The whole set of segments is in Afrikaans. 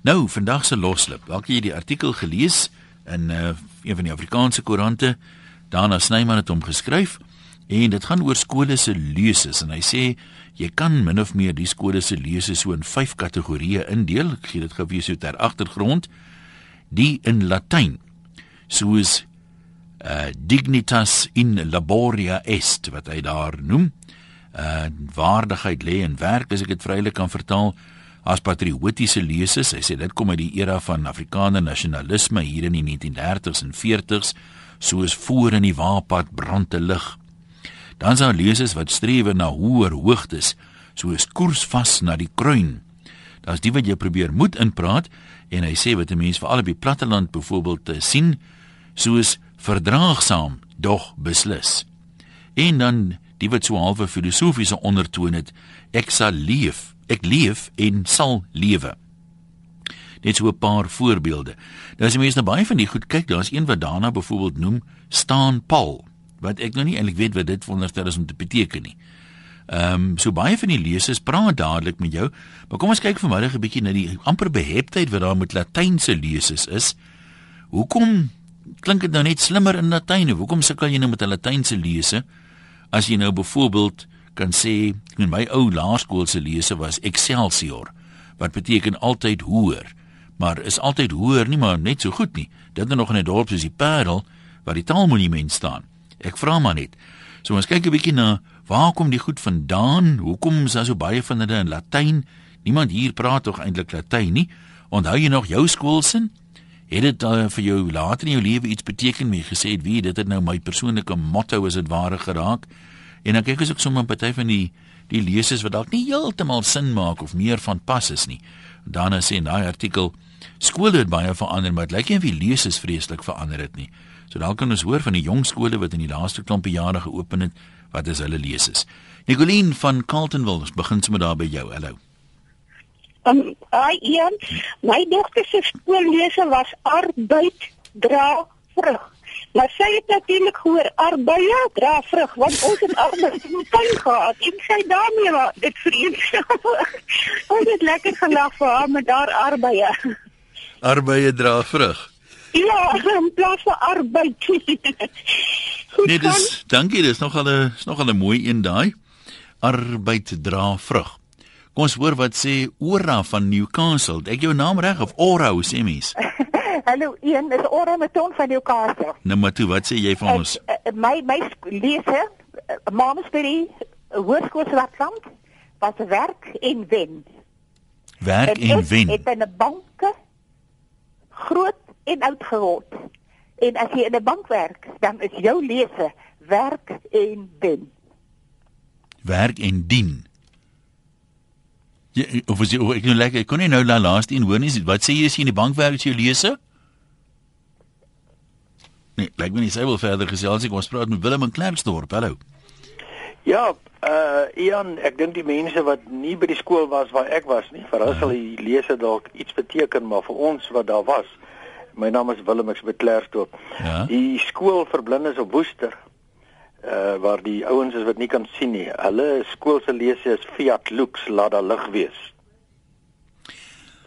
Nou, vandag se loslip. Dalk jy die artikel gelees in uh, een van die Afrikaanse koerante. Daarna Snyman het hom geskryf en dit gaan oor skole se leuses en hy sê jy kan min of meer die skole se leuses so in vyf kategorieë indeel. Ek gee dit gou vir jou ter agtergrond. Die in Latyn soos uh, dignitas in laboria est wat hy daar noem. Uh waardigheid lê in werk, as ek dit vrylik kan vertaal as patriotiese leuses. Hy sê dit kom uit die era van Afrikaner nasionalisme hier in die 1930s en 40s, soos voor in die waapad brand te lig. Dan daar leuses wat streef na hoër hoogtes, soos koers vas na die kruin. Daar's die wat jy probeer moed inpraat en hy sê wat 'n mens veral op die platteland byvoorbeeld te sien, soos verdraagsaam, dog beslis. En dan die wat so halfe filosofiese ondertoon het, ek sal leef ek leef en sal lewe. Net so 'n paar voorbeelde. Nou as jy mens nou baie van die goed kyk, daar's een wat daarna byvoorbeeld noem staan Paul, wat ek nou nie eintlik weet wat dit wonderstel is om te beteken nie. Ehm um, so baie van die lesers praat dadelik met jou, maar kom ons kyk vanmiddag 'n bietjie na die amper beheptheid wat daar met Latynse lesers is. Hoekom klink dit nou net slimmer in Latyn? Hoekom sukkel jy nou met 'n Latynse lese as jy nou byvoorbeeld kan sê in my ou laerskoolse lese was Excelsior wat beteken altyd hoër. Maar is altyd hoër nie maar net so goed nie. Dit is nog in 'n dorp soos die Parel waar die taalmonument staan. Ek vra maar net so ons kyk 'n bietjie na waar kom die goed vandaan? Hoekom is daar so baie van hulle in Latyn? Niemand hier praat tog eintlik Latyn nie. Onthou jy nog jou skoolsin? Het dit uh, vir jou later in jou lewe iets beteken? Wie gesê het wie dit het nou my persoonlike motto is dit ware geraak En dan kyk ek ook sommer party van die die lesers wat dalk nie heeltemal sin maak of meer van pas is nie. Dan sê in daai artikel skole het baie verander, maar dit lyk nie of die lesers vreeslik verander het nie. So dalk kan ons hoor van die jong skole wat in die laaste klompie jare geopen het, wat is hulle lesers? Nicoline van Carltonville, ons begin sommer daar by jou. Hallo. Um, ai, Ian, my dogter se skoollese was arbeid dra vrug. Maar sy het natuurlik gehoor arbeid dra vrug want ons het arbeid in die tuin gehad en sy daarmee was dit vreemd. ons het lekker gelag vir haar met daar arbeid. Arbeid dra vrug. Ja, in plaas van arbeid. nee, dis dankie, dis nog al 'n is nog al 'n mooi een daai. Arbeid dra vrug. Kom ons hoor wat sê Ora van Newcastle. Ek jou naam reg of Ora, hoe sê mens? Hallo, een is Ora Meton van Newcastle. Nou maar toe, wat sê jy van ons? Ek, eh, my my lese, eh, Monastery Hoërskool Swartland, was werk en wen. Werk en, en wen. Het in 'n banke groot en oud geword. En as jy in 'n bank werk, dan is jou lese werk en wen. Werk en dien. Ja, of as jy ek nou lekker, ek kon nie nou na laaste een hoor nie. Wat sê jy as jy in die bank werk as jy lese? Nee, lyk my nie sy wil verder gesels nie. Kom ons praat met Willem in Klerksdorp. Hallo. Ja, uh Ian, ek dink die mense wat nie by die skool was waar ek was nie, vir hulle sal die lese dalk iets beteken, maar vir ons wat daar was. My naam is Willem, ek's by Klerksdorp. Ja. Die skool vir blindes op Woester. Uh waar die ouens is wat nie kan sien nie. Hulle skool se lese is Fiat Lux, laat daar lig wees.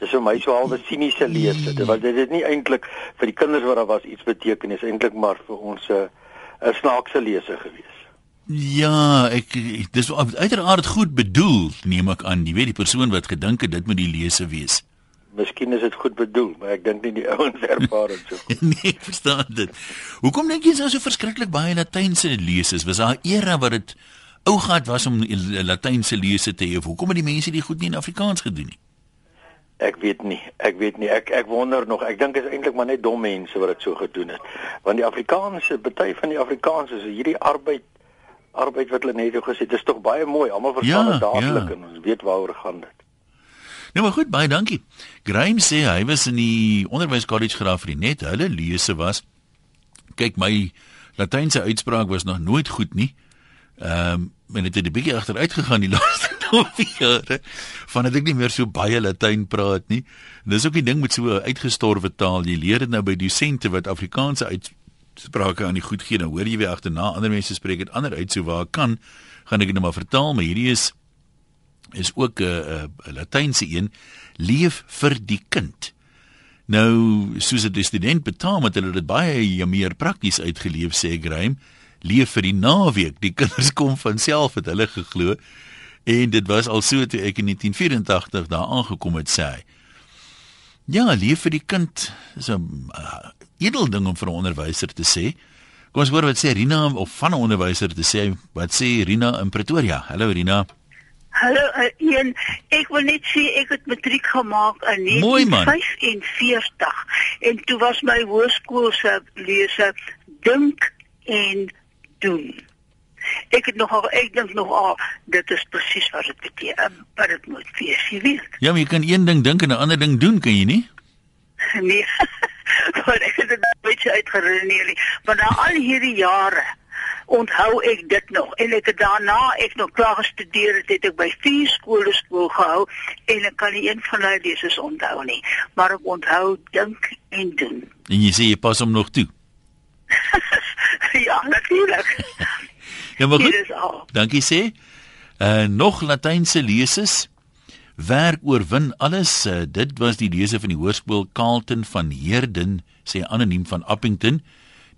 Dis vir my so halwe siniese lese. Dit was dit is nie eintlik vir die kinders wat daar was iets beteken nie, is eintlik maar vir ons 'n uh, 'n snaakse lese gewees. Ja, ek dis uiteraard goed bedoel, neem ek aan. Jy weet die persoon wat gedink het dit moet die lese wees. Miskien is dit goed bedoel, maar ek dink nie die ouens ervaar dit so goed. nee, verstaan dit. Hoekom dink jy so verskriklik baie Latynse leses? Was daar 'n era wat dit ou gehad was om Latynse lese te hê? Hoekom het die mense dit goed nie in Afrikaans gedoen nie? Ek weet nie. Ek weet nie. Ek ek wonder nog. Ek dink is eintlik maar net dom mense wat dit so gedoen het. Want die Afrikaanse, baie van die Afrikaanse is hierdie arbeid arbeid wat hulle net gesê het, dis tog baie mooi. Almal verstaan dit ja, dadelik ja. en ons weet waaroor gaan dit. Nou maar goed, baie dankie. Graham sê hy was in die onderwyskollege graaf vir die net. Hulle lese was kyk my Latynse uitspraak was nog nooit goed nie. Ehm um, en dit het 'n bietjie agteruit gegaan die laaste 2 jare van dat ek nie meer so baie Latyn praat nie. Dis ook die ding met so 'n uitgestorwe taal. Jy leer dit nou by dosente wat Afrikaanse uitsprake aan die goed gee. Nou hoor jy weer agterna ander mense spreek dit ander uit so waar kan gaan ek dit nou maar vertaal, maar hierdie is is ook 'n uh, 'n uh, Latynse een, leef vir die kind. Nou, soos 'n student betaal met hulle dit baie meer prakties uitgeleef sê Graham, leef vir die naweek. Die kinders kom van self het hulle geglo. En dit was al so toe ek in 1984 daar aangekom het sê hy. Ja, leef vir die kind is 'n uh, edel ding om vir 'n onderwyser te sê. Kom ons hoor wat sê Rina of van 'n onderwyser te sê. Wat sê Rina in Pretoria? Hallo Rina. Hallo, uh, Ian. Ek wil net sê ek het matriek gemaak in 1945 en toe was my hoërskool se lese dink en doen. Ek het nogal ek dink nog al dit is presies wat dit beteken wat dit moet wees, jy weet. Ja, maar jy kan een ding dink en 'n ander ding doen, kan jy nie? Nee. Maar ek het dit baie uitgeredeneer nie. Maar na al hierdie jare onthou ek dit nog en ek het daarna ek nog klaar gestudeer het, het ek by vier skole skool gehou en ek kan nie een van hulle leses onthou nie. Maar ek onthou dink en doen. En jy sê jy pas hom nog toe. ja, natuurlik. Ja, maar goed. Dankie sê. Uh nog Latynse leses. Werk oorwin alles. Uh, dit was die lese van die hoërskool Carlton van Heerden, sê anoniem van Appington.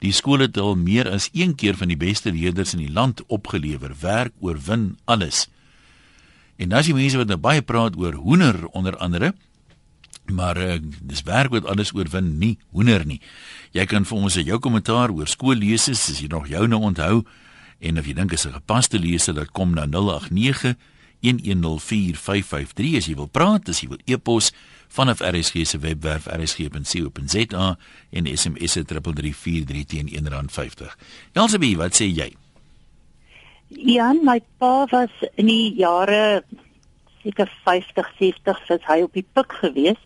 Die skool het al meer as een keer van die beste leerders in die land opgelewer. Werk oorwin alles. En is die mense wat nou baie praat oor hoender onder andere. Maar uh, dis werk wat alles oorwin, nie hoender nie. Jy kan vir ons jou kommentaar oor skoolleses, as jy nog jou nou onthou en of jy dink is 'n gepaste lese, dat kom na 089 1104553 as jy wil praat, as jy wil e-pos vanaf RSG se webwerf rsg.co.za en SMS se 3343 teen R1.50. Elsabie, wat sê jy? Ja, my pa was in die jare seker 50, 60 was hy op die pik gewees.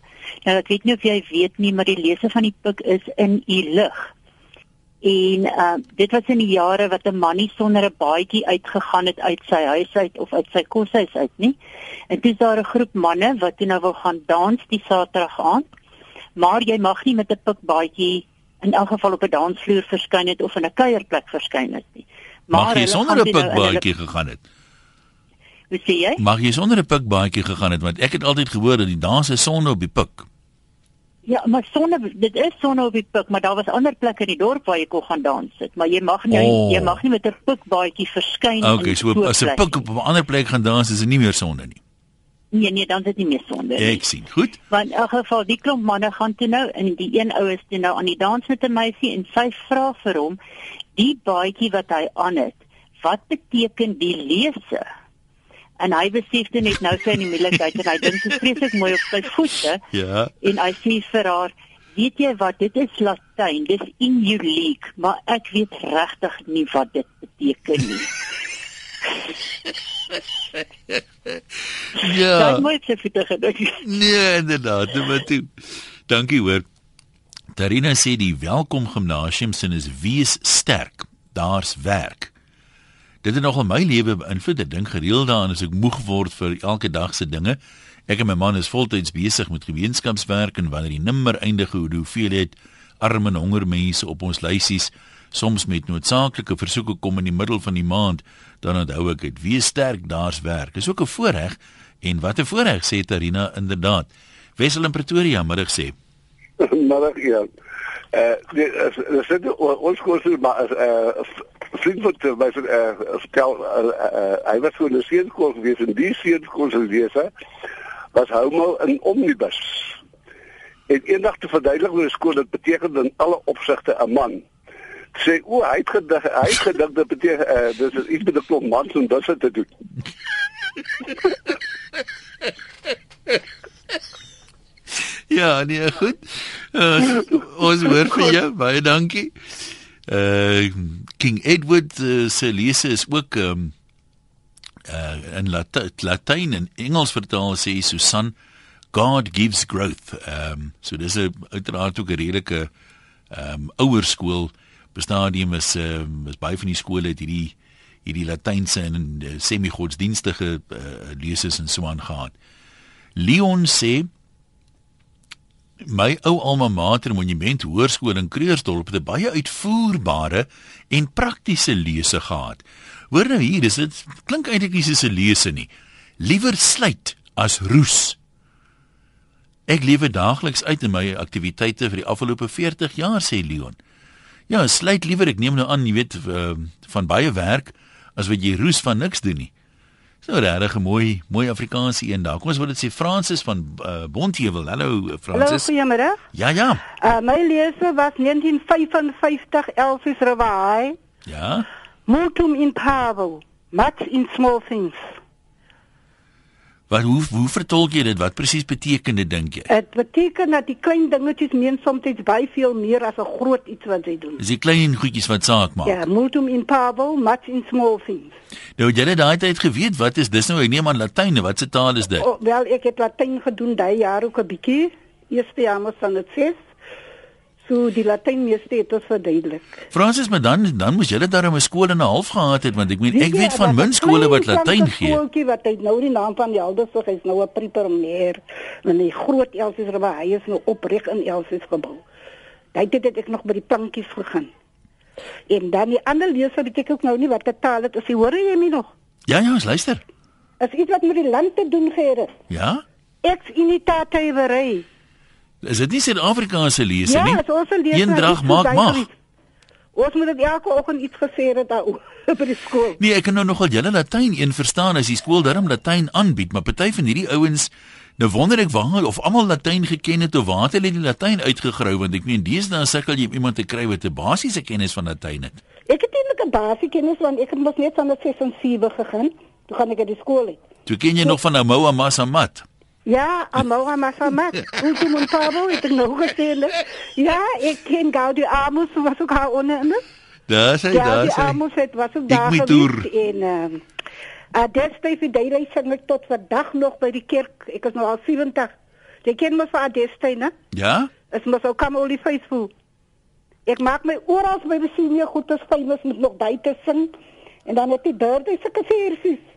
Nou ek weet nie of jy weet nie, maar die lese van die pik is in u lig. En uh dit was in die jare wat 'n man nie sonder 'n baadjie uitgegaan het uit sy huis uit of uit sy koshuis uit nie. En dis daar 'n groep manne wat toe nou wil gaan dans die Saterdag aand. Maar jy mag nie met 'n pik baadjie in elk geval op 'n dansvloer verskyn het of in 'n kuierplek verskyn het nie. Mag jy sonder 'n toe nou hulle- pikbaadjie gegaan het? Hoe sê jy? Mag jy sonder 'n pikbaadjie gegaan het want ek het altyd gehoor dat die dans is sonde op die pik. Ja, maar sonne dit is sonne op die pik, maar daar was ander plekke in die dorp waar jy kon gaan dans sit, maar jy mag nie Oh. jy mag nie met 'n pikbaadjie verskyn Okay, so so as 'n pik op 'n ander plek gaan dans is dit nie meer sonde nie. Nee, nee, dan is dit nie meer sonde nie. Ek sien. Goed. Want in elk geval die klomp manne gaan toe nou en die een ou is toe nou aan die dans met 'n meisie en sy vra vir hom die baadjie wat hy aan het, wat beteken die lese? En hy besef dit net nou sy in die moeilikheid en hy dink dit is vreeslik mooi op sy voete. Ja. En hy sê vir haar, "Weet jy wat? Dit is Latyn. Dis in you league, maar ek weet regtig nie wat dit beteken nie." Sy Ja. het mooi op sy voete gedink. Nee, inderdaad, maar toe. Dankie hoor. Tarina sê die Welkom Gimnasium sin is wees sterk. Daar's werk. Dit het nogal my lewe beïnvloed. Ek dink gereeld daaraan as ek moeg word vir elke dag se dinge. Ek en my man is voltyds besig met gemeenskapswerk en wanneer die nimmer eindige hoeveelheid arme en honger mense op ons lysies soms met noodsaaklike versoeke kom in die middel van die maand, dan onthou ek dit. Wees sterk, daar's werk. Dis ook 'n voorreg en wat 'n voorreg sê Tarina inderdaad. Wessel in Pretoria middag sê. Middag ja. Eh die is dit ons koers maar as eh vriend wat my eh vertel eh hy was so 'n seunskool gewees en die seunskool se lese was homo in omnibus. En eendag te verduidelik 'n skool dit beteken in alle opsigte 'n man. Sê o, hy het gedink hy het gedink dit beteken eh dis is iets met 'n klomp mans en dis wat te doen. Ja, nee, goed. Uh, ons hoor vir jou. Baie dankie. Uh King Edward uh, se lese is ook um uh in Lat Latyn en Engels vertaal sê Susan God gives growth. Um so dis 'n uiteraard ook 'n redelike um ouer skool bestadium is um is baie van die skole het hierdie hierdie Latynse en uh, semi-godsdienstige uh, leses en so aan gehad. Leon sê my ou alma mater monument hoërskool in Kreursdorp het 'n baie uitvoerbare en praktiese lese gehad. Hoor nou hier, dis dit klink eintlik nie soos 'n lese nie. Liewer sluit as roes. Ek lewe daagliks uit in my aktiwiteite vir die afgelope 40 jaar sê Leon. Ja, sluit liewer ek neem nou aan, jy weet uh, van baie werk as wat jy roes van niks doen nie. So regtig 'n mooi mooi Afrikaanse een daar. Kom ons wil dit sê Fransis van uh, Bontheuwel. Hallo Fransis. Hallo, goeiemôre. Ja, ja. Uh, my lese was 1955 Elvis Ravai. Ja. Multum in parvo, much in small things. Wat hoe hoe vertolk jy dit? Wat presies beteken dit dink jy? Dit beteken dat die klein dingetjies meen soms baie veel meer as 'n groot iets wat jy doen. Dis die klein goedjies wat saak maak. Ja, multum in parvo, much in small things. Nou jy het daai tyd geweet wat is dis nou ek neem aan Latyn, wat se taal is dit? Oh, wel ek het Latyn gedoen daai jaar ook 'n bietjie. Eerste jaar moes dan dit sê. So die Latyn meeste het ons verduidelik. Fransis, maar dan dan moes julle daar 'n skool en 'n half gehad het want ek meen ek weet van min skole wat Latyn gee. Skooltjie wat hy nou die naam van die Aldersig is nou 'n primair. En die groot Elsies Rivier hy is nou opreg in Elsies gebou. Daai tyd het ek nog by die plankies gegaan. En dan die ander leser wat ek ook nou nie wat te taal het, as jy hoor jy my nog? Ja ja, ons luister. As iets wat met die land te doen gehad. Ja? Ex initate verei. Is dit nie Suid-Afrikaanse lese ja, nie? Ja, ons lees. Eendrag maak mag. Ons moet dit elke oggend iets gesê het daar by die skool. Nee, ek kan nou nogal julle Latyn een verstaan as die skool darm Latyn aanbied, maar party van hierdie ouens Nou wonder ek waar of almal Latyn geken het of waar het hulle die Latyn uitgegrou want ek meen deesdae sukkel jy om iemand te kry wat 'n basiese kennis van Latyn het. Ek het eintlik 'n basiese kennis want ek het mos net van die 6 en 7 gegaan. Toe gaan ek by die skool uit. Toe ken jy nog van Amoa Masamat. Ja, Amora Masamat. Ultimo un pavo, het ek nog gesien. Ja, ek ken Gaudi Amos was ook haar onder. Daar sê daar sê. Gaudi Amos het was ook daar geweest en ehm uh, uh, Adeste vir die reis sing ek tot vandag nog by die kerk. Ek is nou al 70. Jy ken mos vir Adeste, né? Ja. Es mos ook kom olie faithful. Ek maak my oral by die senior goed as famous met nog by te sing. En dan het die derde sulke versies.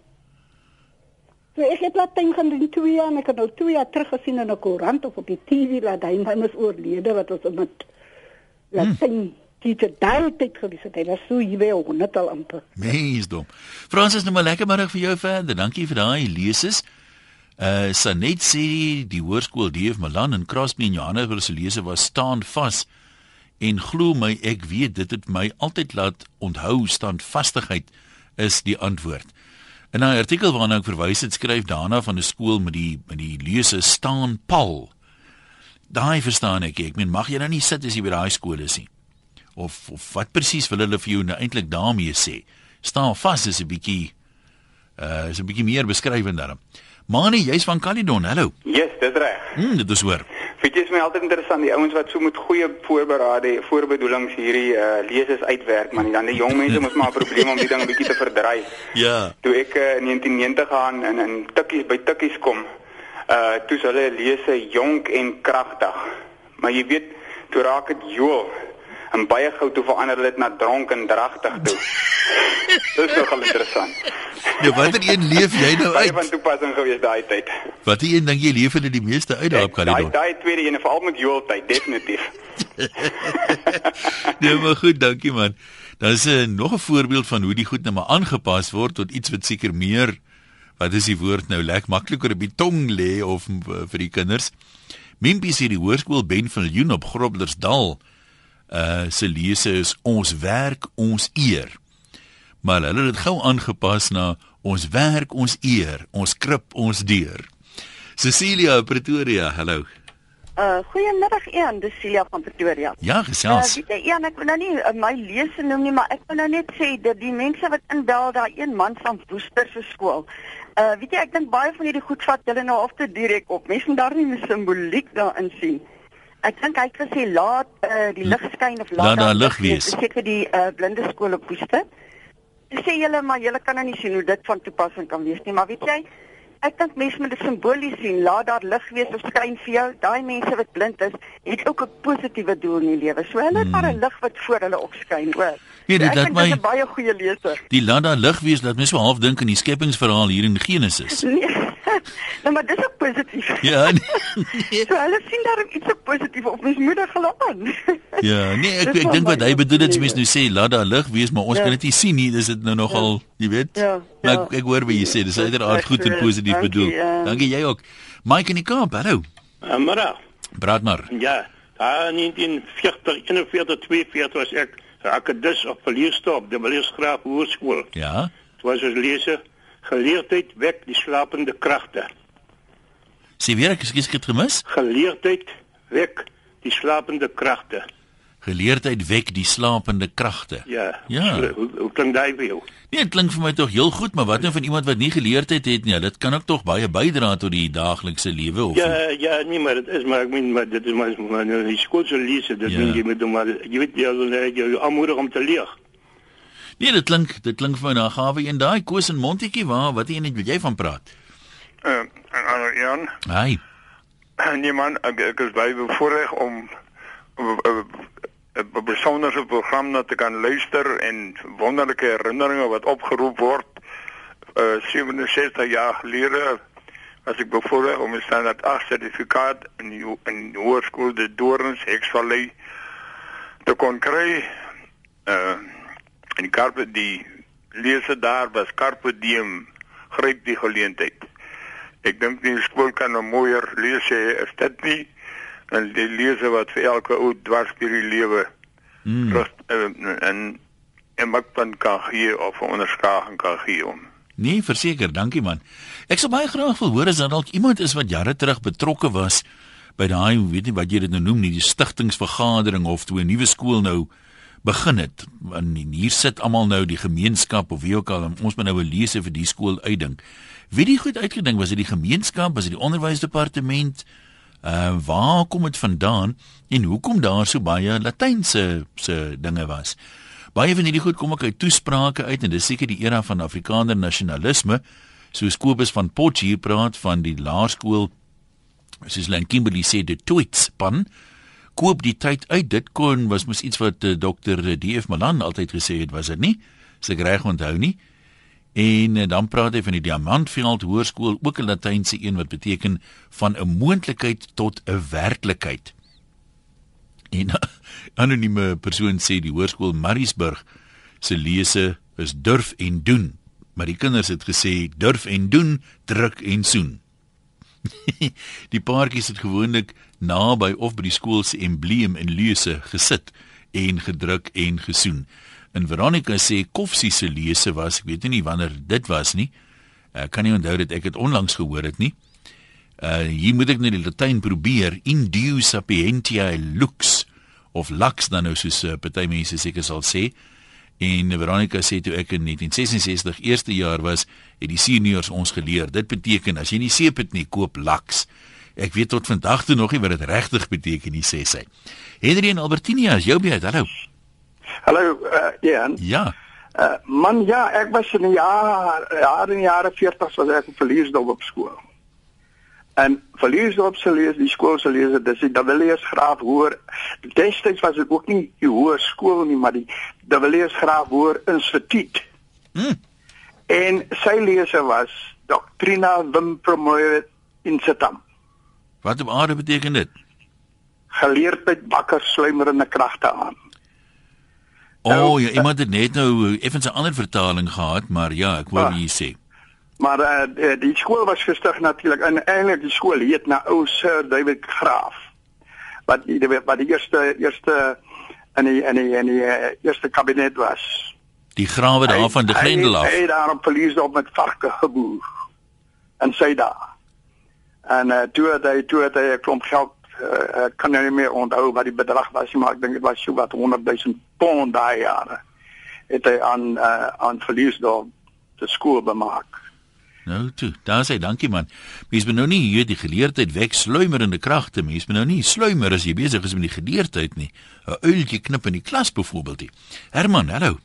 So ek het Latyn gaan doen 2 jaar en ek het nou 2 jaar terug gesien in 'n koerant of op die TV Latyn hy is oorlede wat ons met Latyn hmm. teacher daai tyd gewees het. Hy was so hier by 100 al amper. Meesdom. Fransis, nou maar lekker middag vir jou verder. Dankie vir daai leses. Uh Sanet sê die hoërskool DF Milan in Crosby en Johannesburg se lese was staan vas. En glo my, ek weet dit het my altyd laat onthou standvastigheid is die antwoord. In 'n artikel waarna ek verwys het, skryf daarna van 'n skool met die met die lese staan Paul. Daai verstaan ek. Ek meen mag jy nou nie sit as jy by daai skool is nie. Of of wat presies wil hulle vir jou nou eintlik daarmee sê? Staan vas is 'n bietjie uh is 'n bietjie meer beskrywend daarom. Mani, jy's van Caledon. Hallo. Yes, dis reg. Hm, dit is hoor. Dit is my altyd interessant die ouens wat so met goeie voorberade voorbedoelings hierdie uh, leses uitwerk man. Dan die jong mense moet maar 'n probleem om die ding 'n bietjie te verdry. Ja. Toe ek uh, in 1990 gaan in in tikkies by tikkies kom, uh toe hulle lese jonk en kragtig. Maar jy weet, toe raak dit joel en baie gou toe verander dit na dronk en dragtig toe. Dis nogal interessant. Ja, watter een leef jy nou uit? Baie van toepassing gewees daai tyd. Watter een dink jy leef hulle die meeste uit daar op Caledon? Daai daai tweede een veral met Joel tyd definitief. nee, maar goed, dankie man. Dan is 'n uh, nog 'n voorbeeld van hoe die goed nou maar aangepas word tot iets wat seker meer wat is die woord nou lekker makliker op die tong lê of uh, vir die kinders. Mimpie sê die hoërskool Ben van Leon op Groblersdal uh se lese is ons werk ons eer. Maar hulle het dit gou aangepas na ons werk ons eer, ons krip ons deur. Cecilia Pretoria, hallo. Uh goeiemiddag Ian, dis Celia van Pretoria. Ja, gesels. Uh, weet jy Ian, ek wil nou nie uh, my lese noem nie, maar ek wil nou net sê dat die mense wat inbel daai een man van Woester se skool. Uh weet jy, ek dink baie van hierdie goed vat hulle nou of te direk op. Mense moet daar nie 'n simboliek daarin sien. Ek dink hy het gesê laat uh, die lig skyn of laat daar lig wees. Dit seker die uh, blinde skool op Woester. Dis sê julle maar julle kan nou nie sien hoe dit van toepassing kan wees nie, maar weet jy, ek dink mense moet dit simbolies sien. Laat daar lig wees of skyn vir jou. Daai mense wat blind is, het ook 'n positiewe doel in die lewe. So hulle het hmm. maar 'n lig wat voor hulle opskyn, hoor. Nee, dit laat my baie goeie leser. Die laat daar lig wees, laat my so half dink aan die skepingsverhaal hier in Genesis. Nee. nou maar dis ook positief. Ja. Nee. so hulle sien daar iets so positief op mens moedig hulle aan. ja, nee, ek ek dink wat hy bedoel dit mens nou sê laat daar lig wees, maar ons ja. kan dit nie sien nie. Dis dit nou nogal, ja. jy weet. Ja. Maar ek, ek hoor wat jy sê, dis uiteraard goed en positief Dankie, bedoel. Ja. Dankie jy ook. Mike in die Kaap, hallo. Amara. Praat maar. Ja. Daar in 1940, 41, 42 was ek akadis op verleerstop, die verleersgraaf hoërskool. Ja. Dit was as leser geleerdheid wek die slapende kragte. Sien weer ek skiet het gemis? Geleerdheid wek die slapende kragte. Geleerdheid wek die slapende kragte. Ja. Ja. Hoe, hoe klink dit vir jou? Nee, dit klink vir my tog heel goed, maar wat nou van iemand wat nie geleerdheid het nie? Dit kan ook tog baie bydra tot die daaglikse lewe of Ja, nie? ja, nee, maar dit is maar ek meen maar dit is maar maar nou die skool se lees, dit ja. jy moet maar jy weet jy jy, jy aanmoedig om te leer. Nee, dit klink dit klink vir my na gawe een daai koes en mondetjie waar wat een net wil jy van praat? Uh, en ander Jan. Hi. Nee man, ek, ek is baie bevoorreg om 'n besondere program na te kan luister en wonderlike herinneringe wat opgeroep word. Uh 67 jaar gelede as ek bevoorreg om 'n standaard 8 sertifikaat in die, in hoërskool de Dorens Hexvallei te kon kry. Uh en die karpe die lese daar was carpe diem gryp die geleentheid. Ek dink die skool kan 'n mooier lees hê as dit nie en die lese wat vir elke ou dwars deur die lewe mm. rust en en en wat dan kan gee of 'n onderskraging kan gee om. Nee, verseker, dankie man. Ek sou baie graag wil hoor as daar dalk iemand is wat jare terug betrokke was by daai, weet nie wat jy dit nou noem nie, die stigtingsvergadering of toe 'n nuwe skool nou begin het. En hier sit almal nou die gemeenskap of wie ook al, ons moet nou 'n lese vir die skool uitdink. Wie die goed uitgedink was dit die gemeenskap, was dit die onderwysdepartement? Uh waar kom dit vandaan en hoekom daar so baie latynse se dinge was? Baie van hierdie goed kom ook uit toesprake uit en dis seker die era van Afrikaner nasionalisme. Soos Kobus van Potchefstroom praat van die laerskool soos Len Kimberley sê die tweets pan koop die tyd uit dit kon was mos iets wat uh, Dr. DF Malan altyd gesê het was dit nie? Sy reg onthou nie. En uh, dan praat hy van die Diamantveld Hoërskool, ook 'n Latynse een wat beteken van 'n moontlikheid tot 'n werklikheid. En 'n anonieme persoon sê die Hoërskool Mariesburg se lese is durf en doen. Maar die kinders het gesê durf en doen, druk en soen. die paartjies het gewoonlik naby of by die skool se embleem en lese gesit en gedruk en gesoen. En Veronica sê Koffsie se lese was, ek weet nie wanneer dit was nie. Ek kan nie onthou dat ek dit onlangs gehoor het nie. Uh hier moet ek net die Latyn probeer. In Deus sapientia lux of lux dan nou soos uh, party mense seker sal sê. En Veronica sê toe ek in 1966 eerste jaar was, het die seniors ons geleer. Dit beteken as jy nie seep het nie, koop lux. Ek weet tot vandag toe nog nie wat dit regtig beteken nie, sê sy. Henry en Albertinia, is jou beurt. Hallo. Hallo, uh, Ian. Ja. Uh, man, ja, ek was in die jaar, jaar in die jare 40 was ek op Verliesdorp op skool. En Verliesdorp se lees, die skool se lees, dis die Daviliers graaf hoor. Destyds was dit ook nie die hoër skool nie, maar die Daviliers graaf hoor instituut. Hm. En sy lese was Doctrina Vim Promoted in Setam. Wat op aarde beteken dit? Geleerdheid bakker sluimerende kragte aan. O, oh, ja, iemand het net nou effens 'n ander vertaling gehad, maar ja, ek hoor ah, jy sê. Maar uh, die skool was gestig natuurlik en eintlik die skool heet na ou Sir David Graaf. Wat die wat die eerste eerste in die in die in die uh, eerste kabinet was. Die grawe daar van die Grendel af. Hy het daar op verlies op met varke geboer. En sy daar. En uh, toe het hy toe het hy 'n klomp geld uh, kan nou nie meer onthou wat die bedrag was nie, maar ek dink dit was so wat 100 000 pond daai jare. Het hy aan uh, aan verlies daar te skool bemaak. Nou toe, daar sê dankie man. Mens moet nou nie hier die geleerdheid wek sluimerende kragte, mens moet nou nie sluimer as jy besig is met die geleerdheid nie. 'n Uiltjie knip in die klas byvoorbeeld. Herman, hallo.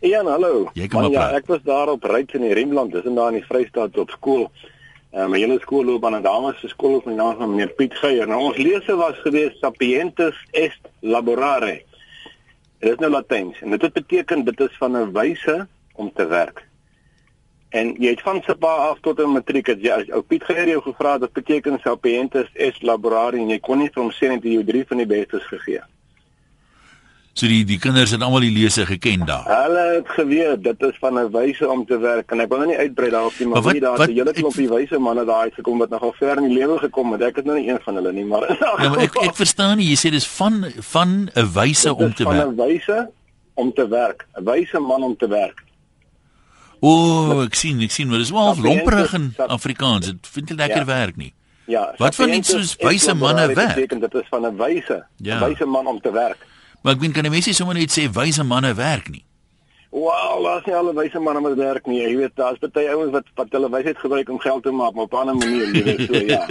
Ja, hallo. Man, ja, ek was daar op Ryds in die Remland, dis in daar in die Vrystaat op skool. Uh, my hele skool loop aan 'n dames se skool op my naam van meneer Piet Geier. Nou ons lese was gewees Sapientis est laborare. Dit is nou Latyns en dit beteken dit is van 'n wyse om te werk. En jy het van SPA af tot 'n matriek het jy as ou Piet Geer jou gevra wat beteken sapientus est laborari en jy kon nie vir hom sê net jy drie van die bestes gegee. So die die kinders het almal die lese geken daar. Hulle het geweet dit is van 'n wyse om te werk en ek wil nou nie uitbrei daarop nie, maar, maar wat, daar het 'n hele klompie wyse manne daar uitgekom wat nogal ver in die lewe gekom het. Ek is nou nie een van hulle nie, maar Ja, maar ek ek verstaan nie, jy sê dis van van 'n wyse om te werk. Van 'n wyse om te werk, 'n wyse man om te werk. O, oh, ek sien, ek sien, maar dis wel lomperig in Afrikaans. Dit vind nie lekker ja. werk nie. Ja. Wat van iets soos wyse manne werk? Dit beteken dit is van 'n wyse, 'n ja. wyse man om te werk. Maar ek weet kan die mense sommer net sê wyse manne werk nie. Wow, laat nie alle wyse manne met werk nie. Jy weet daar's baie ouens wat wat hulle wysheid gebruik om geld te maak, maar op 'n ander manier, jy weet so ja.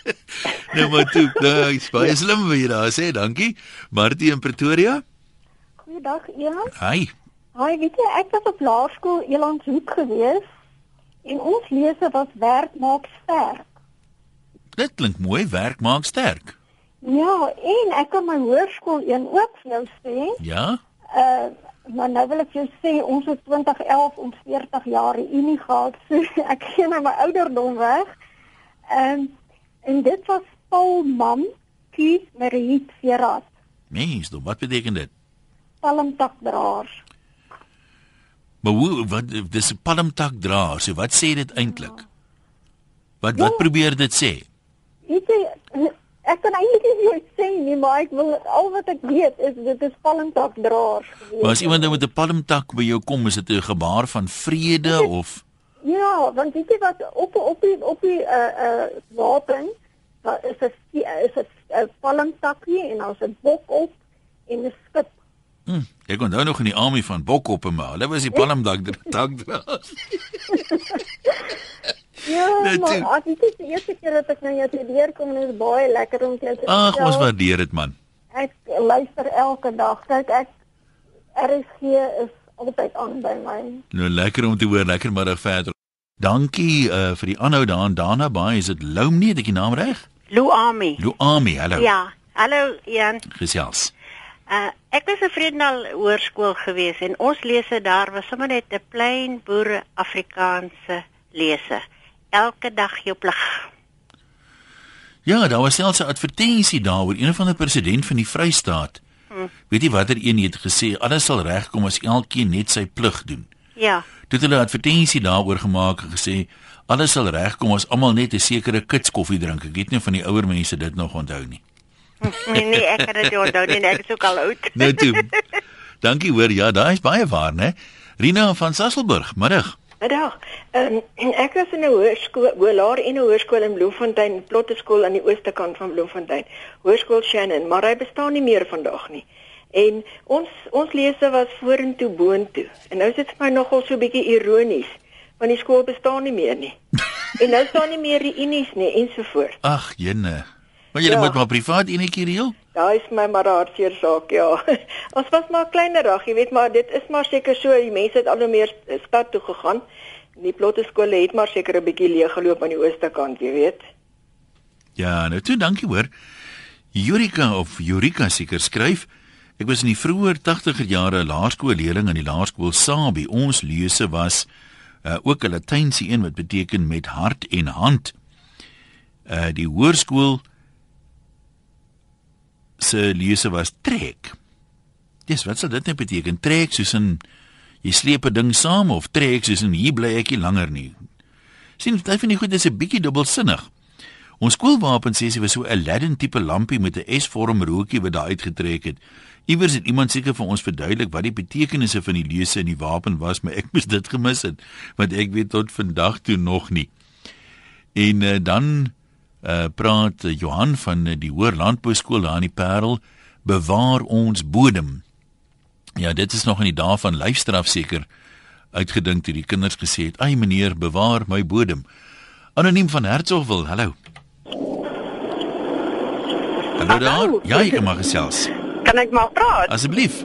nou maar toe, daai is baie slim wat jy daar sê. Dankie. Martie in Pretoria. Goeiedag, Elan. Hi. Hi, weet jy, ek was op laerskool Elandshoek gewees en ons lese was werk maak sterk. Dit klink mooi, werk maak sterk. Ja, en ek kan my hoërskool een ook vir jou sê. Ja. Uh maar nou wil ek jou sê ons het 2011 ons 40 jaar Unie gehad. So ek gee nou my ouderdom weg. Ehm um, en dit was Paul Mam, Kies Mariet Ferrat. Mens, wat beteken dit? Palmtakdraers. Maar hoe wat dis 'n palmtakdraer, so wat sê dit eintlik? Wat wat ja, probeer dit sê? Weet jy ek kan eintlik nie iets sê nie, maar ek wil al wat ek weet is dit is palmtak draers. Maar as iemand nou met 'n palmtak by jou kom, is dit 'n gebaar van vrede het, of Ja, want weet jy wat op op die op die uh uh wapen, is 'n is 'n palmtakkie en daar's 'n bok op en 'n skip. Hm, ek kon nou nog in die army van bok op en maar, hulle was die palmtak tak draers. Ja, nee, maar as dit is die eerste keer dat ek nou jou leer kom en dit is baie lekker om jou te sien. Ag, ons waardeer dit man. Ek luister elke dag. Kyk ek RSG is altyd aan by my. Nou lekker om te hoor, lekker middag verder. Dankie uh, vir die aanhou daar Dana Baai, is dit Loum nie, het ek die naam reg? Lou Army. Lou Army, hallo. Ja, hallo Jan. Gesels. Uh ek was 'n Vredendal hoërskool gewees en ons lese daar was sommer net 'n plain boere Afrikaanse lese elke dag jou plig. Ja, daar was selfs 'n advertensie daaroor een van die president van die Vrystaat. Hm. Weet jy watter een het gesê alles sal regkom as elkeen net sy plig doen. Ja. Dit het 'n advertensie daaroor gemaak en gesê alles sal regkom as almal net 'n sekere kits koffie drink. Ek weet nie van die ouer mense dit nog onthou nie. nee nee, ek kan dit onthou nie, ek is ook al oud. nou toe. Dankie hoor. Ja, daai is baie waar, né? Rina van Sasselburg, middag. Middag. Ehm um, ek was in 'n hoërskool, Hoëlaar en 'n hoërskool in Bloemfontein, Plotte skool aan die ooste kant van Bloemfontein. Hoërskool Shannon, maar hy bestaan nie meer vandag nie. En ons ons lese was vorentoe boontoe. En nou is dit vir my nogal so 'n bietjie ironies, want die skool bestaan nie meer nie. en nou staan nie meer die unies nie ensovoorts. Ag, jene. Maar jy ja. moet maar privaat enetjie reël. Daai is my maar hartseer saak, ja. Ons was maar kleiner rag, jy weet maar dit is maar seker so, die mense het al hoe meer stad toe gegaan. Die plotte skole het maar seker 'n bietjie leeg geloop aan die ooste kant, jy weet. Ja, nou toe, dankie hoor. Jurika of Jurika seker skryf Ek was in die vroeë 80er jare 'n laerskoolleerling in die laerskool Sabie. Ons lese was uh, ook 'n Latynse een wat beteken met hart en hand. Uh die hoërskool se lese was trek. Dis wat sal dit net beteken? Trek soos in jy sleep 'n ding saam of trek soos in hier bly ek nie langer nie. sien dit vind ek goed dis 'n bietjie dubbelsinnig. Ons skoolwapen sê sy was so 'n Aladdin tipe lampie met 'n S-vorm rookie wat daar uitgetrek het. Iewers het iemand seker vir ons verduidelik wat die betekenisse van die lese in die wapen was, maar ek moes dit gemis het want ek weet tot vandag toe nog nie. En uh, dan uh, praat Johan van die Hoër Landbou Skool daar in die Parel bewaar ons bodem. Ja, dit is nog in die dae van lyfstraf seker uitgedink toe die kinders gesê het: "Ag meneer, bewaar my bodem." Anoniem van Hertsgwil. Hallo. Hallo daar. Ja, ek mag gesels. Kan ek maar praat? Asseblief.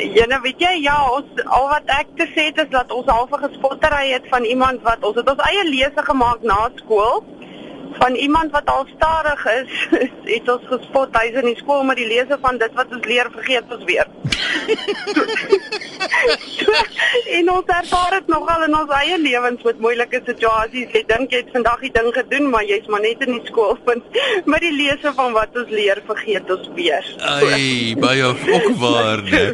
Ja, nou weet jy, ja, ons al wat ek te sê het is dat ons half 'n gespottery het van iemand wat ons het ons eie lese gemaak na skool van iemand wat al stadig is, het ons gespot hy's in die skool met die lese van dit wat ons leer vergeet ons weer. so, en ons ervaar dit nogal in ons eie lewens met moeilike situasies. Jy dink jy het vandag die ding gedoen, maar jy's maar net in die skoolpunt met die lese van wat ons leer vergeet ons weer. Ai, baie okwaar, né?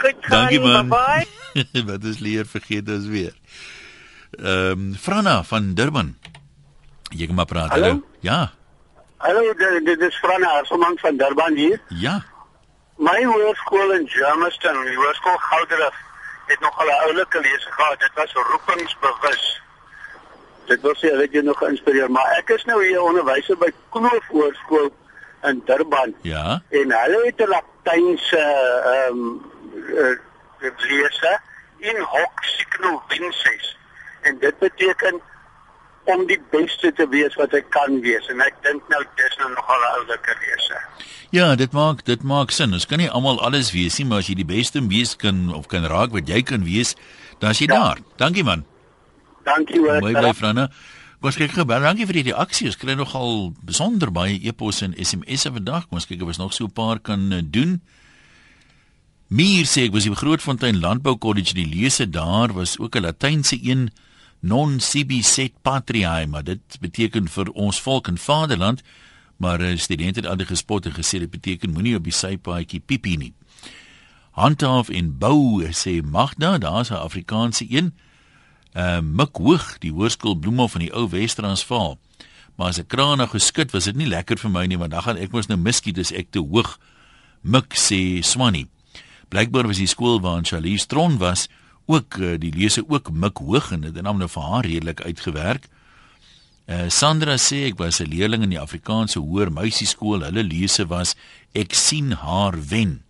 Goed, Dankie man. Bye. wat ons leer vergeet ons weer. Ehm um, Franna van Durban. Jy kan maar praat. Hallo? Hallo. Ja. Hallo, dit, is Franna Arsoman van Durban hier. Ja. My hoërskool in Germiston, die hoërskool Gouderif, het nog al 'n oulike lese gehad. Dit was roepingsbewus. Dit was jy weet jy nog geïnspireer, maar ek is nou hier onderwyser by Kloof Hoërskool in Durban. Ja. En hulle het 'n Latynse ehm um, uh, lese in hoc signo vinces. En dit beteken om die beste te wees wat ek kan wees en ek dink nou dis nou nogal 'n oulike lese. Ja, dit maak dit maak sin. Ons kan nie almal alles wees nie, maar as jy die beste wees kan of kan raak wat jy kan wees, dan is jy ja. daar. Dankie man. Dankie hoor. Mooi bly Franna. Was kyk gebeur. Dankie vir die reaksie. Ons kry nogal besonder baie e-posse en SMS'e vandag. Ons kyk of ons nog so 'n paar kan uh, doen. Mier sê ek was by Grootfontein Landbou College die lese daar was ook 'n Latynse een non sibi set patriae maar dit beteken vir ons volk en vaderland maar uh, studente het al gespot en gesê dit beteken moenie op die sypaadjie piepie nie. Handhaaf en bou sê Magda, daar's 'n Afrikaanse een. Uh Mik Hoog, die hoërskool Bloemhof van die ou Wes-Transvaal. Maar as 'n kraan nou geskit, was dit nie lekker vir my nie, want dan gaan ek mos nou miskien dis ek te hoog. Mik sê Swannie. Blykbaar was die skool waar Charlie Stron was ook uh, die lese ook Mik Hoog en dit het nou vir haar redelik uitgewerk. Uh, Sandra sê ek was 'n leerling in die Afrikaanse hoër meisieskool. Hulle lese was ek sien haar wen.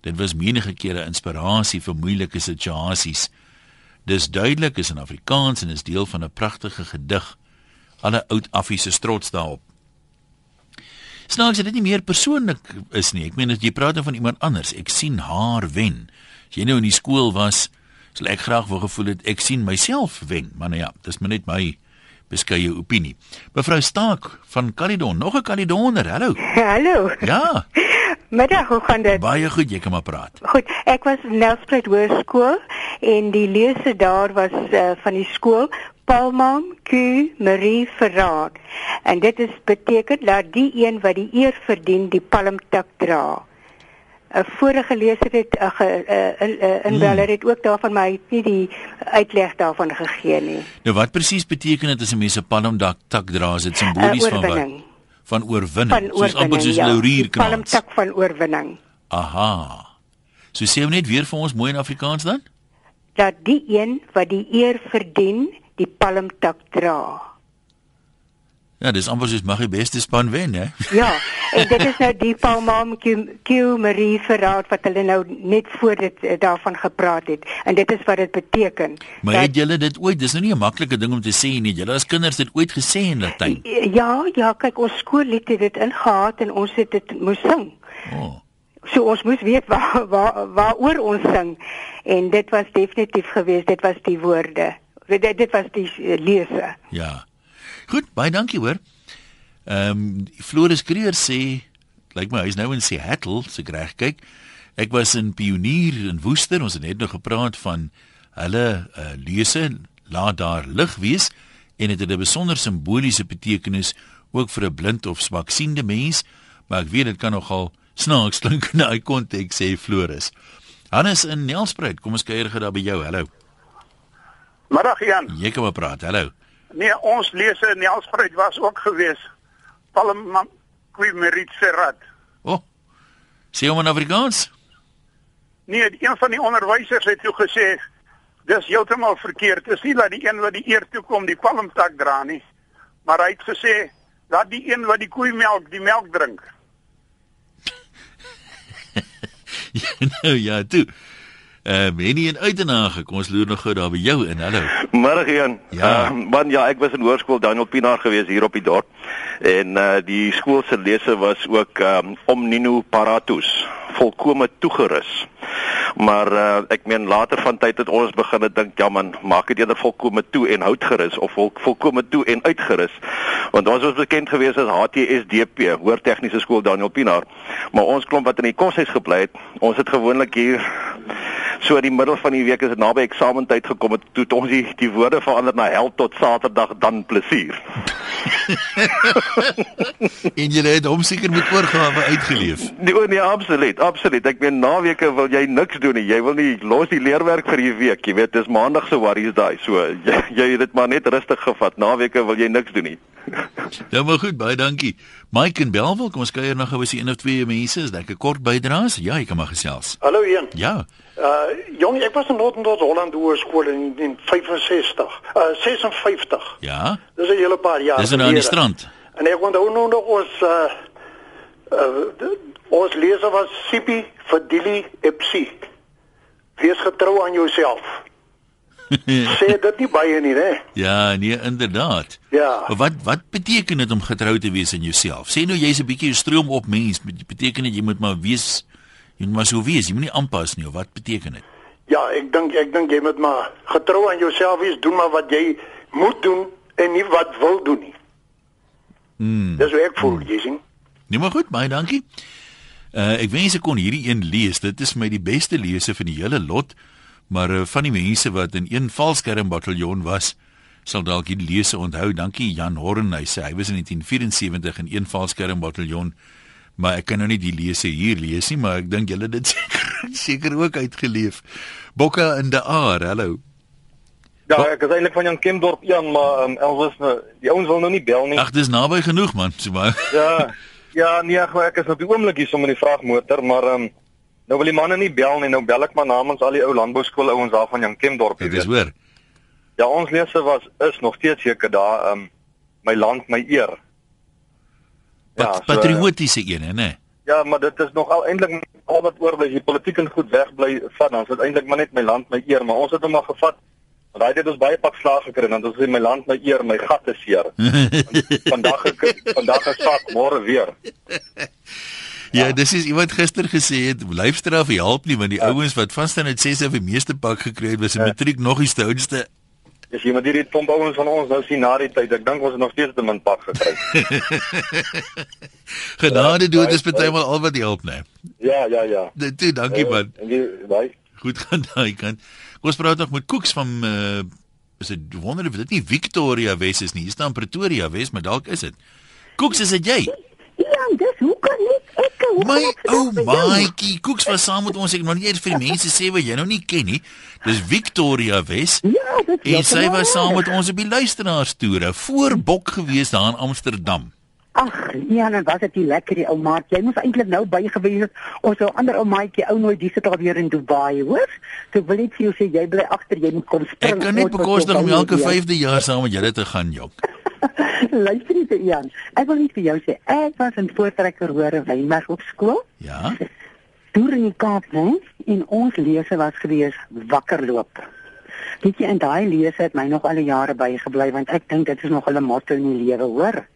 Dit was menige kere inspirasie vir moeilike situasies. Dis duidelik is in Afrikaans en is deel van 'n pragtige gedig. Alle oud affiese trots daarop. Snaaks dit nie meer persoonlik is nie. Ek meen as jy praat van iemand anders, ek sien haar wen. As jy nou in die skool was, sal ek graag wou gevoel het ek sien myself wen. Maar nou ja, dis maar net my beskeie opinie. Mevrou Staak van Caledon, nog 'n Caledoner. Hallo. Hallo. Ja. Middag, hoe gaan dit? Baie goed, jy kan maar praat. Goed, ek was in Nelspruit Hoërskool en die lese daar was uh, van die skool Palmam Q Marie Verraad. En dit is beteken dat die een wat die eer verdien, die palmtak dra. 'n vorige leser het uh, uh, uh, inbeller het ook daarvan maar het nie die uitleg daarvan gegee nie. Nou wat presies beteken dit as 'n mens 'n palmdak tak dra? Is dit simbolies uh, van wat? Van oorwinning. Van oorwinning soos amper soos ja, laurier kan. Palmtak van oorwinning. Aha. So sê hom net weer vir ons mooi in Afrikaans dan? Dat die een wat die eer verdien, die palmtak dra. Ja, dis amper soos mag die beste span wen, hè? Ja, en dit is nou die Palmam Q, Q Marie verraad wat hulle nou net voor dit uh, daarvan gepraat het. En dit is wat dit beteken. Maar dat, het julle dit ooit, dis nou nie 'n maklike ding om te sê nie. Julle as kinders het ooit gesê in Latyn. Ja, ja, kyk ons skoollied het dit ingehaat en ons het dit moes sing. Oh. So ons moes weet waar waar waaroor ons sing en dit was definitief geweest, dit was die woorde. Dit dit was die uh, lese. Ja. Goed, baie dankie hoor. Ehm um, Floris Kreer sê lyk my hy's nou in Seattle, se so reg kyk. Ek was in Pionier in Woester, ons het net nog gepraat van hulle uh, lese laat daar lig wees en dit het 'n besonder simboliese betekenis ook vir 'n blind of swaksiende mens, maar ek weet dit kan nogal snaaks klink in daai konteks sê Floris. Hannes in Nelspruit, kom ons kuier gou daar by jou. Hallo. Middag Jan. Jy kom maar praat. Hallo. Nee, ons lese in Nelspruit was ook gewees. Palm Quimerit Serrat. O. Oh, sê hom in Afrikaans? Nee, een van die onderwysers het toe gesê dis heeltemal verkeerd. Dit is nie dat die een wat die eer toe kom die palmtak dra nie, maar hy het gesê dat die een wat die koei melk die melk drink. ja, nou ja, toe. Uh, Benny en Uitenage, kom ons loer nog gou daar by jou in. Hallo. Môre Jan. Ja. Uh, man, ja, ek was in hoërskool Daniel Pinaar gewees hier op die dorp. En uh die skool se lese was ook um Omnino Paratus, volkome toegerus. Maar uh, ek meen later van tyd het ons begin dink ja man, maak dit eerder volkome toe en hout gerus of vol, volkome toe en uitgerus. Want ons was bekend gewees as HTSDP, Hoër Tegniese Skool Daniel Pinaar. Maar ons klomp wat in die koshuis gebly het, ons het gewoonlik hier so in die middel van die week is dit naby eksamentyd gekom het toe ons die, die woorde verander na hel tot Saterdag dan plesier. en jy het hom seker met oorgawe uitgeleef. Nee, o nee, absoluut, absoluut. Ek meen naweke wil jy niks doen nie. Jy wil nie los die leerwerk vir die week, jy weet, dis maandag se worries daai. So jy, jy het dit maar net rustig gevat. Naweke wil jy niks doen nie. nou maar goed, baie dankie. Mike en Belwel, kom ons kuier nog gou as die een of twee mense is, dink ek kort bydraes. Ja, jy kan maar gesels. Hallo Ian. Ja. Uh jong, ek was in Noord-Noord Holland Hoërskool in, in 65. Uh 56. Ja. Dis 'n hele paar jaar. Dis nou aan die strand. En ek onthou nou nog ons uh, uh ons leser was Sipi Fadili Epsi. Wees getrou aan jouself. Sê dit nie baie nie, né? Ja, nee, inderdaad. Ja. Maar wat wat beteken dit om getrou te wees aan jouself? Sê nou jy's 'n bietjie stroom op mens, beteken dit jy moet maar wees jy moet maar so wees, jy moenie aanpas nie wat beteken dit? Ja, ek dink ek dink jy moet maar getrou aan jouself wees, doen maar wat jy moet doen en nie wat wil doen nie. Mm. Dis hoe ek voel, mm. jy sien. Nee, maar goed, baie dankie. Uh ek wens ek kon hierdie een lees. Dit is my die beste lese van die hele lot. Maar uh, van die mense wat in een valskerm bataljon was, sal dalk die lese onthou. Dankie Jan Horn. Hy sê hy was in 1974 in een valskerm bataljon. Maar ek kan nou nie die lese hier lees nie, maar ek dink julle dit seker seker ook uitgeleef. Bokka in die aar. Hallo. Ja, ek is eintlik van Jan Kemdorp, Jan, maar um, Elvis, nou, die ouens wil nou nie bel nie. Ag, dis naby genoeg man, so maar. ja. Ja, nee, ek is op die oomblik hier sommer in die vragmotor, maar ehm um, nou wil die manne nie bel nie. Nou bel ek maar namens al die ou landbouskool ouens daar van Jan Kemdorp. Dit is hoor. Ja, ons lesse was is nog steeds seker daar ehm um, my land, my eer. Ja, so, patriotiese een, hè? Ja, maar dit is nog al eintlik al wat oor is die politiek en goed wegbly van ons. Dit eintlik maar net my land, my eer, maar ons het hom maar gevat Want hy het ons baie pak slag gekry en dan het ons in my land my eer, my gat is seer. vandag ek vandag is sak môre weer. Ja, ja, dis is iemand gister gesê het, lyfstraf help nie want die ja. ouens wat vanstaan het sê sy het die meeste pak gekry het was 'n ja. matriek nog die oudste. Dis iemand hierdie pomp ouens van ons nou sien na die tyd. Ek dink ons het nog steeds te min pak gekry. Genade dood is partymal al wat help, né? Ja, ja, ja. Dit, dankie uh, man. Baie. Goed gaan daai kant. Ons praat nog met Koeks van uh is dit wonder of dit nie Victoria Wes is nie. Hier staan Pretoria Wes, maar dalk is dit. Koeks, is dit jy? Ja, dis hoe kan ek ek My ou maatjie, Koeks was saam met ons. Ek nog nie eers vir die mense sê wat jy nou nie ken nie. Dis Victoria Wes. Ja, dit is. En sy was saam met ons op die luisteraarstoere voor Bok gewees daar in Amsterdam. Ag, ja, dan was dit lekker die ou maat. Jy moes eintlik nou bygewees het. Ons ou ander ou maatjie ou nooit dis al weer in Dubai, hoor? So wil ek vir jou sê jy bly agter, jy moet kom spring. Ek kan nie bekostig om elke 5de jaar saam met julle te gaan, Jok. Luister net, Jan. Ek wil net vir jou sê, ek was in voortrekker hoor in Wynberg op skool. Ja. Deur in die Kaap, hè? En ons lese was gewees wakker loop. Dit jy en daai lese het my nog al die jare bygebly want ek dink dit is nog 'n motto in die lewe, hoor?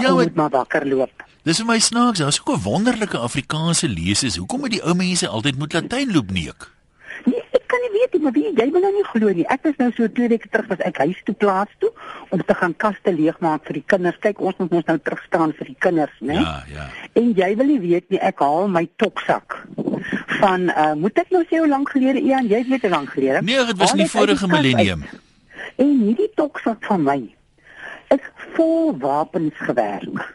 Ja, moet maar wakker loop. Dis vir my snaaks, daar's ook 'n wonderlike Afrikaanse leses. Hoekom moet die ou mense altyd moet Latyn loop neek? Nee, ek kan nie weet nie, maar wie jy wil nou nie glo nie. Ek was nou so twee weke terug was ek huis toe plaas toe om te gaan kaste leegmaak vir die kinders. Kyk, ons moet ons nou terug staan vir die kinders, né? Ja, ja. En jy wil nie weet nie, ek haal my toksak van uh moet ek nou sê hoe lank gelede Ian, jy weet hoe lank gelede? Nee, dit was nie vorige millennium. En hierdie toksak van my ek vol wapens gewerk.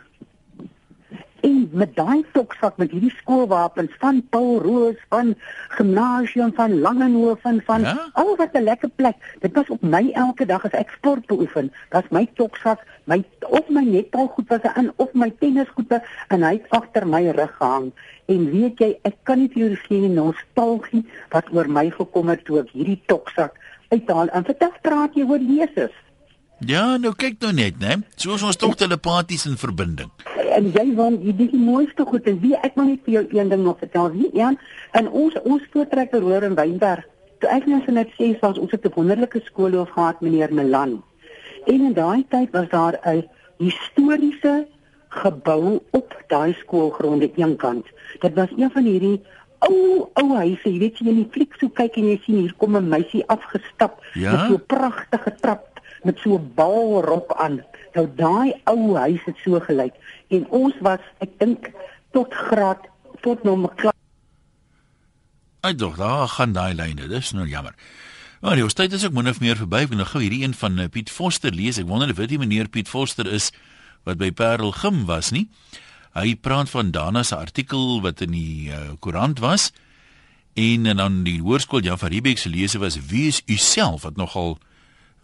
En met daai toksak met hierdie skoolwapens van Paul Roos van gimnasium van Langehoven van ja? al wat 'n lekker plek. Dit was op my elke dag as ek sport beoefen. Dat my toksak, my of my netbal goed was aan of my tennisgoede en hy het agter my rug gehang. En weet jy, ek kan nie vir jou sê die nostalgie wat oor my gekom het toe ek hierdie toksak uithaal. En vandag praat jy oor Jesus. Ja, nou kyk nou net, né? Soos ons tog telepaties in verbinding. En jy wil jy dis die mooiste goed en wie ek wil net vir jou een ding nog vertel. Wie een in ons ons voortrekker hoor in Wynberg. Toe ek net so net sê ons ons het 'n wonderlike skoolhoof gehad meneer Melan. En in daai tyd was daar 'n historiese gebou op daai skoolgronde eenkant. Dit was een van hierdie ou ou huise, jy weet jy in die fliek so kyk en jy sien hier kom 'n meisie afgestap Ja? met so 'n pragtige trap met so 'n balrok aan. Nou daai ou huis het so gelyk en ons was ek dink tot graad tot nommer klas Ai dog, daar gaan daai lyne. Dis nou jammer. Maar die tyd is ook min of meer verby. Ek wil nou gou hierdie een van uh, Piet Foster lees. Ek wonder of dit die meneer Piet Foster is wat by Parel Gim was nie. Hy praat van Dana se artikel wat in die uh, koerant was en, en dan die hoërskool Jan van Riebeeck se lese was wie is u self wat nogal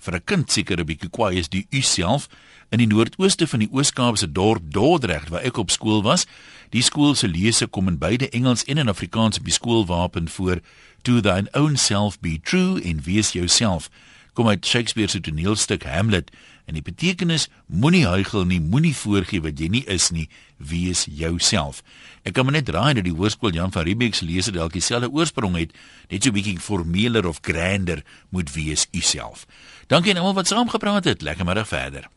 vir 'n kind seker 'n bietjie kwaai is die u self in die noordooste van die Oos-Kaap se dorp Dordrecht waar ek op skool was. Die skool se lese kom in beide Engels en in Afrikaans op die skoolwapen voor to thine own self be true en wees jouself. Kom uit Shakespeare se toneelstuk Hamlet en die betekenis moenie huigel nie, moenie voorgee wat jy nie is nie, wees jouself. Ek kan maar net raai dat die hoërskool Jan van Riebeeck se lese dalk dieselfde oorsprong het, net so bietjie formeler of grander moet wees u self. Dankie aan almal wat saamgepraat het. Lekker middag verder.